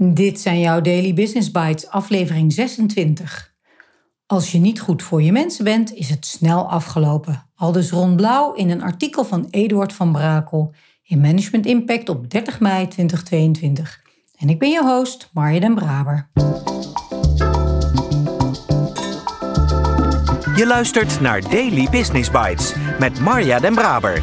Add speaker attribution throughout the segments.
Speaker 1: Dit zijn jouw Daily Business Bites, aflevering 26. Als je niet goed voor je mensen bent, is het snel afgelopen. Aldus Ron Blauw in een artikel van Eduard van Brakel in Management Impact op 30 mei 2022. En ik ben je host, Marja den Braber.
Speaker 2: Je luistert naar Daily Business Bites met Marja den Braber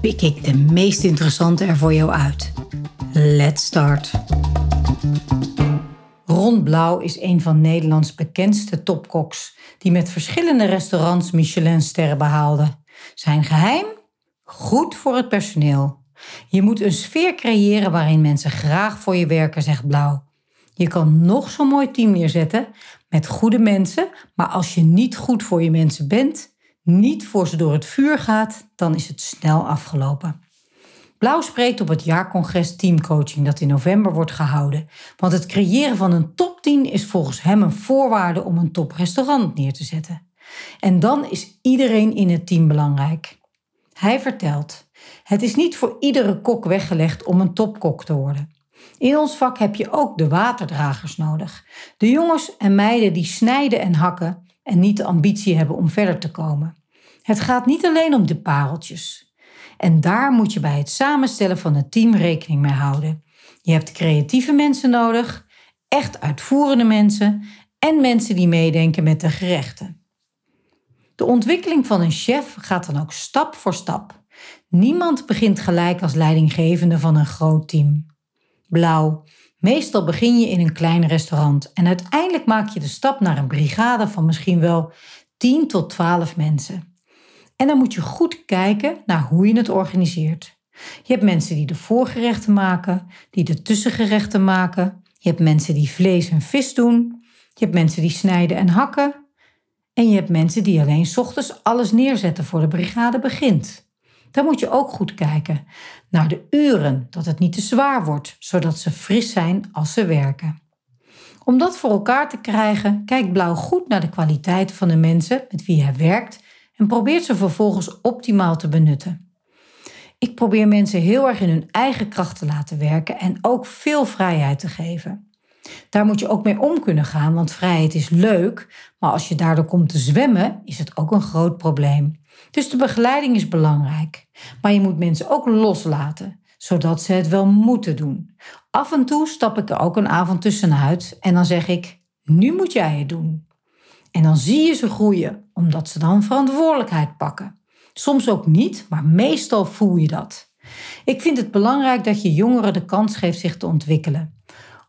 Speaker 1: pik ik de meest interessante er voor jou uit. Let's start. Ron Blauw is een van Nederlands bekendste topkoks die met verschillende restaurants Michelin-sterren behaalde. Zijn geheim? Goed voor het personeel. Je moet een sfeer creëren waarin mensen graag voor je werken, zegt Blauw. Je kan nog zo'n mooi team neerzetten met goede mensen, maar als je niet goed voor je mensen bent, niet voor ze door het vuur gaat, dan is het snel afgelopen. Blauw spreekt op het jaarcongres Teamcoaching dat in november wordt gehouden. Want het creëren van een top 10 is volgens hem een voorwaarde om een toprestaurant neer te zetten. En dan is iedereen in het team belangrijk. Hij vertelt: Het is niet voor iedere kok weggelegd om een topkok te worden. In ons vak heb je ook de waterdragers nodig. De jongens en meiden die snijden en hakken en niet de ambitie hebben om verder te komen. Het gaat niet alleen om de pareltjes. En daar moet je bij het samenstellen van het team rekening mee houden. Je hebt creatieve mensen nodig, echt uitvoerende mensen en mensen die meedenken met de gerechten. De ontwikkeling van een chef gaat dan ook stap voor stap. Niemand begint gelijk als leidinggevende van een groot team. Blauw. Meestal begin je in een klein restaurant en uiteindelijk maak je de stap naar een brigade van misschien wel 10 tot 12 mensen. En dan moet je goed kijken naar hoe je het organiseert. Je hebt mensen die de voorgerechten maken, die de tussengerechten maken. Je hebt mensen die vlees en vis doen. Je hebt mensen die snijden en hakken. En je hebt mensen die alleen ochtends alles neerzetten voor de brigade begint. Dan moet je ook goed kijken naar de uren, dat het niet te zwaar wordt, zodat ze fris zijn als ze werken. Om dat voor elkaar te krijgen, kijkt Blauw goed naar de kwaliteit van de mensen met wie hij werkt en probeert ze vervolgens optimaal te benutten. Ik probeer mensen heel erg in hun eigen kracht te laten werken en ook veel vrijheid te geven. Daar moet je ook mee om kunnen gaan, want vrijheid is leuk, maar als je daardoor komt te zwemmen, is het ook een groot probleem. Dus de begeleiding is belangrijk. Maar je moet mensen ook loslaten, zodat ze het wel moeten doen. Af en toe stap ik er ook een avond tussenuit en dan zeg ik: Nu moet jij het doen. En dan zie je ze groeien, omdat ze dan verantwoordelijkheid pakken. Soms ook niet, maar meestal voel je dat. Ik vind het belangrijk dat je jongeren de kans geeft zich te ontwikkelen.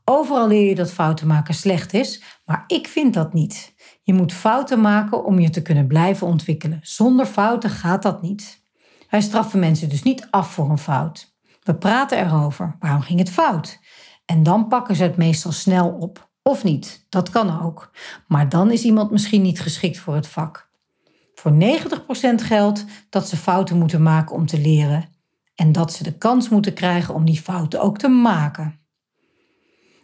Speaker 1: Overal leer je dat fouten maken slecht is, maar ik vind dat niet. Je moet fouten maken om je te kunnen blijven ontwikkelen. Zonder fouten gaat dat niet. Wij straffen mensen dus niet af voor een fout. We praten erover. Waarom ging het fout? En dan pakken ze het meestal snel op. Of niet, dat kan ook. Maar dan is iemand misschien niet geschikt voor het vak. Voor 90% geldt dat ze fouten moeten maken om te leren. En dat ze de kans moeten krijgen om die fouten ook te maken.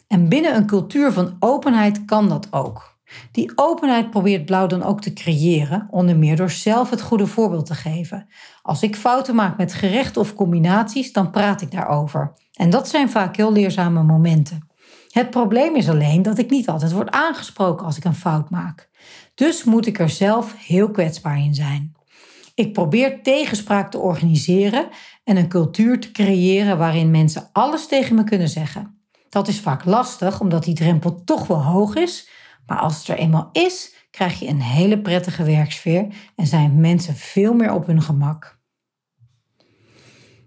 Speaker 1: En binnen een cultuur van openheid kan dat ook. Die openheid probeert Blauw dan ook te creëren, onder meer door zelf het goede voorbeeld te geven. Als ik fouten maak met gerechten of combinaties, dan praat ik daarover. En dat zijn vaak heel leerzame momenten. Het probleem is alleen dat ik niet altijd word aangesproken als ik een fout maak. Dus moet ik er zelf heel kwetsbaar in zijn. Ik probeer tegenspraak te organiseren en een cultuur te creëren waarin mensen alles tegen me kunnen zeggen. Dat is vaak lastig omdat die drempel toch wel hoog is, maar als het er eenmaal is, krijg je een hele prettige werksfeer en zijn mensen veel meer op hun gemak.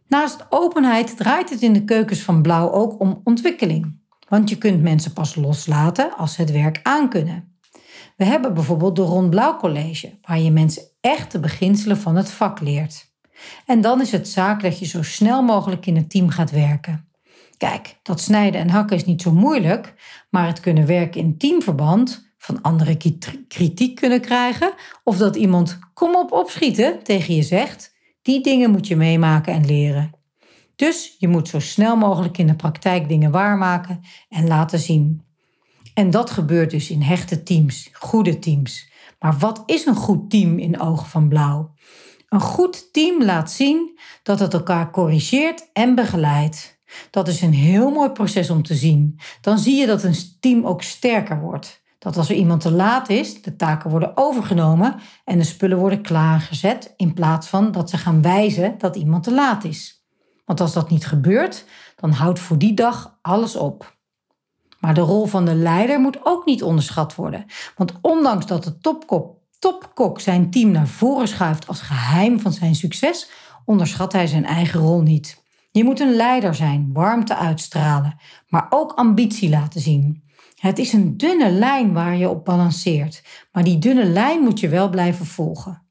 Speaker 1: Naast openheid draait het in de keukens van Blauw ook om ontwikkeling. Want je kunt mensen pas loslaten als ze het werk aankunnen. We hebben bijvoorbeeld de Ron Blauw College, waar je mensen echt de beginselen van het vak leert. En dan is het zaak dat je zo snel mogelijk in het team gaat werken. Kijk, dat snijden en hakken is niet zo moeilijk, maar het kunnen werken in teamverband, van anderen kritiek kunnen krijgen, of dat iemand kom op opschieten tegen je zegt, die dingen moet je meemaken en leren. Dus je moet zo snel mogelijk in de praktijk dingen waarmaken en laten zien. En dat gebeurt dus in hechte teams, goede teams. Maar wat is een goed team in ogen van blauw? Een goed team laat zien dat het elkaar corrigeert en begeleidt. Dat is een heel mooi proces om te zien. Dan zie je dat een team ook sterker wordt. Dat als er iemand te laat is, de taken worden overgenomen en de spullen worden klaargezet, in plaats van dat ze gaan wijzen dat iemand te laat is. Want als dat niet gebeurt, dan houdt voor die dag alles op. Maar de rol van de leider moet ook niet onderschat worden. Want ondanks dat de topkok zijn team naar voren schuift als geheim van zijn succes, onderschat hij zijn eigen rol niet. Je moet een leider zijn, warmte uitstralen, maar ook ambitie laten zien. Het is een dunne lijn waar je op balanceert, maar die dunne lijn moet je wel blijven volgen.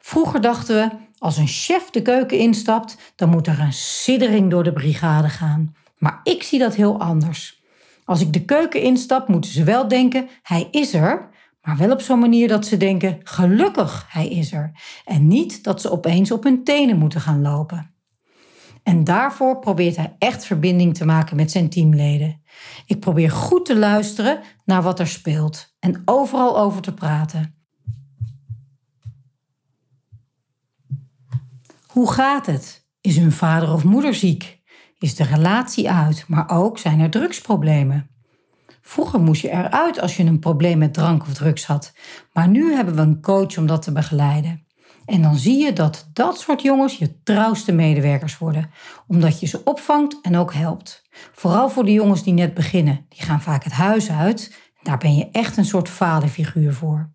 Speaker 1: Vroeger dachten we, als een chef de keuken instapt, dan moet er een siddering door de brigade gaan. Maar ik zie dat heel anders. Als ik de keuken instap, moeten ze wel denken: hij is er, maar wel op zo'n manier dat ze denken: gelukkig, hij is er. En niet dat ze opeens op hun tenen moeten gaan lopen. En daarvoor probeert hij echt verbinding te maken met zijn teamleden. Ik probeer goed te luisteren naar wat er speelt en overal over te praten. Hoe gaat het? Is hun vader of moeder ziek? Is de relatie uit, maar ook zijn er drugsproblemen? Vroeger moest je eruit als je een probleem met drank of drugs had, maar nu hebben we een coach om dat te begeleiden. En dan zie je dat dat soort jongens je trouwste medewerkers worden, omdat je ze opvangt en ook helpt. Vooral voor de jongens die net beginnen, die gaan vaak het huis uit. Daar ben je echt een soort vaderfiguur voor.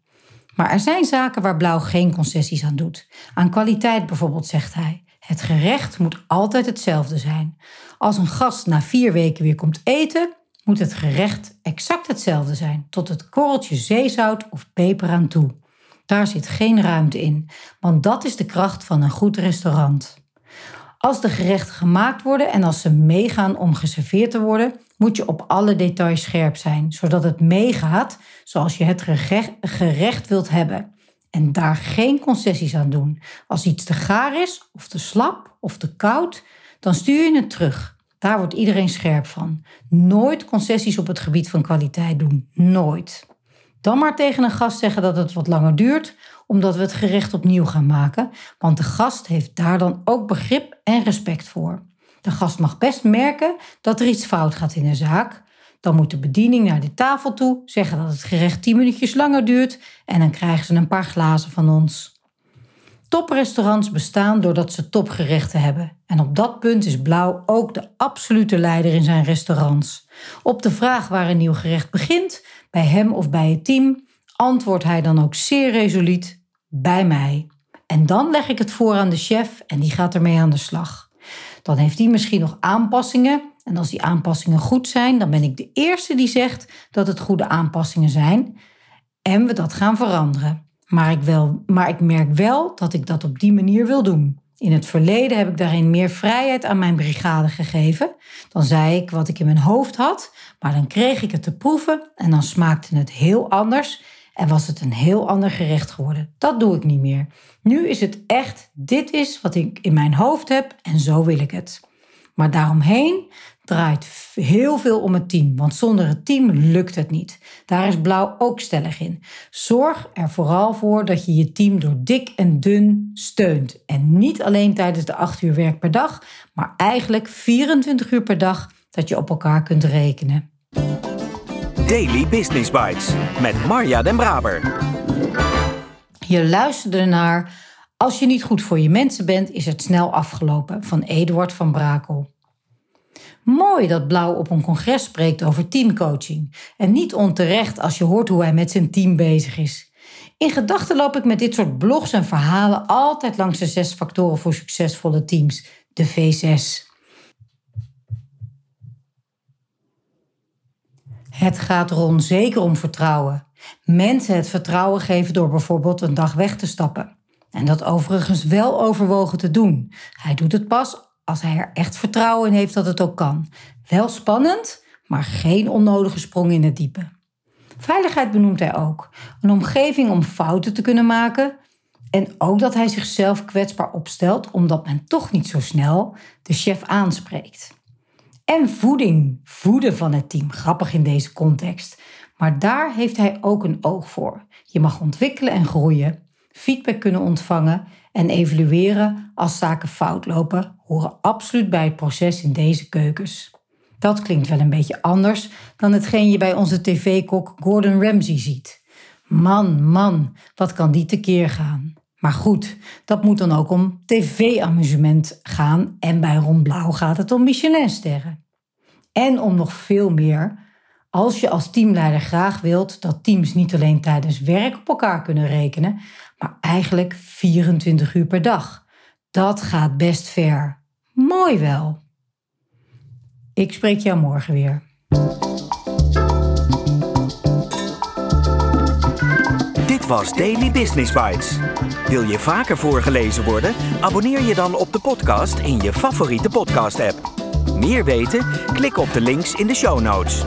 Speaker 1: Maar er zijn zaken waar Blauw geen concessies aan doet. Aan kwaliteit bijvoorbeeld, zegt hij. Het gerecht moet altijd hetzelfde zijn. Als een gast na vier weken weer komt eten, moet het gerecht exact hetzelfde zijn, tot het korreltje zeezout of peper aan toe. Daar zit geen ruimte in, want dat is de kracht van een goed restaurant. Als de gerechten gemaakt worden en als ze meegaan om geserveerd te worden, moet je op alle details scherp zijn, zodat het meegaat zoals je het gerecht wilt hebben. En daar geen concessies aan doen. Als iets te gaar is, of te slap, of te koud, dan stuur je het terug. Daar wordt iedereen scherp van. Nooit concessies op het gebied van kwaliteit doen. Nooit. Dan maar tegen een gast zeggen dat het wat langer duurt, omdat we het gerecht opnieuw gaan maken, want de gast heeft daar dan ook begrip en respect voor. De gast mag best merken dat er iets fout gaat in de zaak. Dan moet de bediening naar de tafel toe, zeggen dat het gerecht 10 minuutjes langer duurt en dan krijgen ze een paar glazen van ons. Toprestaurants bestaan doordat ze topgerechten hebben. En op dat punt is Blauw ook de absolute leider in zijn restaurants. Op de vraag waar een nieuw gerecht begint, bij hem of bij het team, antwoordt hij dan ook zeer resoluut: bij mij. En dan leg ik het voor aan de chef en die gaat ermee aan de slag. Dan heeft hij misschien nog aanpassingen. En als die aanpassingen goed zijn, dan ben ik de eerste die zegt dat het goede aanpassingen zijn en we dat gaan veranderen. Maar ik, wel, maar ik merk wel dat ik dat op die manier wil doen. In het verleden heb ik daarin meer vrijheid aan mijn brigade gegeven. Dan zei ik wat ik in mijn hoofd had, maar dan kreeg ik het te proeven en dan smaakte het heel anders en was het een heel ander gerecht geworden. Dat doe ik niet meer. Nu is het echt, dit is wat ik in mijn hoofd heb en zo wil ik het. Maar daaromheen draait heel veel om het team, want zonder het team lukt het niet. Daar is Blauw ook stellig in. Zorg er vooral voor dat je je team door dik en dun steunt. En niet alleen tijdens de 8 uur werk per dag, maar eigenlijk 24 uur per dag dat je op elkaar kunt rekenen.
Speaker 2: Daily Business Bites met Marja Den Braber.
Speaker 1: Je luisterde naar Als je niet goed voor je mensen bent, is het snel afgelopen van Eduard van Brakel. Mooi dat Blauw op een congres spreekt over teamcoaching. En niet onterecht als je hoort hoe hij met zijn team bezig is. In gedachten loop ik met dit soort blogs en verhalen altijd langs de zes factoren voor succesvolle teams, de V6. Het gaat Ron zeker om vertrouwen. Mensen het vertrouwen geven door bijvoorbeeld een dag weg te stappen. En dat overigens wel overwogen te doen. Hij doet het pas als hij er echt vertrouwen in heeft dat het ook kan. Wel spannend, maar geen onnodige sprong in het diepe. Veiligheid benoemt hij ook. Een omgeving om fouten te kunnen maken. En ook dat hij zichzelf kwetsbaar opstelt, omdat men toch niet zo snel de chef aanspreekt. En voeding, voeden van het team. Grappig in deze context. Maar daar heeft hij ook een oog voor. Je mag ontwikkelen en groeien, feedback kunnen ontvangen en evalueren als zaken fout lopen, horen absoluut bij het proces in deze keukens. Dat klinkt wel een beetje anders dan hetgeen je bij onze tv-kok Gordon Ramsay ziet. Man, man, wat kan die tekeer gaan? Maar goed, dat moet dan ook om tv-amusement gaan en bij Ron Blauw gaat het om Michelinsterren. En om nog veel meer, als je als teamleider graag wilt dat teams niet alleen tijdens werk op elkaar kunnen rekenen, maar eigenlijk 24 uur per dag. Dat gaat best ver. Mooi wel. Ik spreek jou morgen weer.
Speaker 2: Dit was Daily Business Bites. Wil je vaker voorgelezen worden? Abonneer je dan op de podcast in je favoriete podcast-app. Meer weten? Klik op de links in de show notes.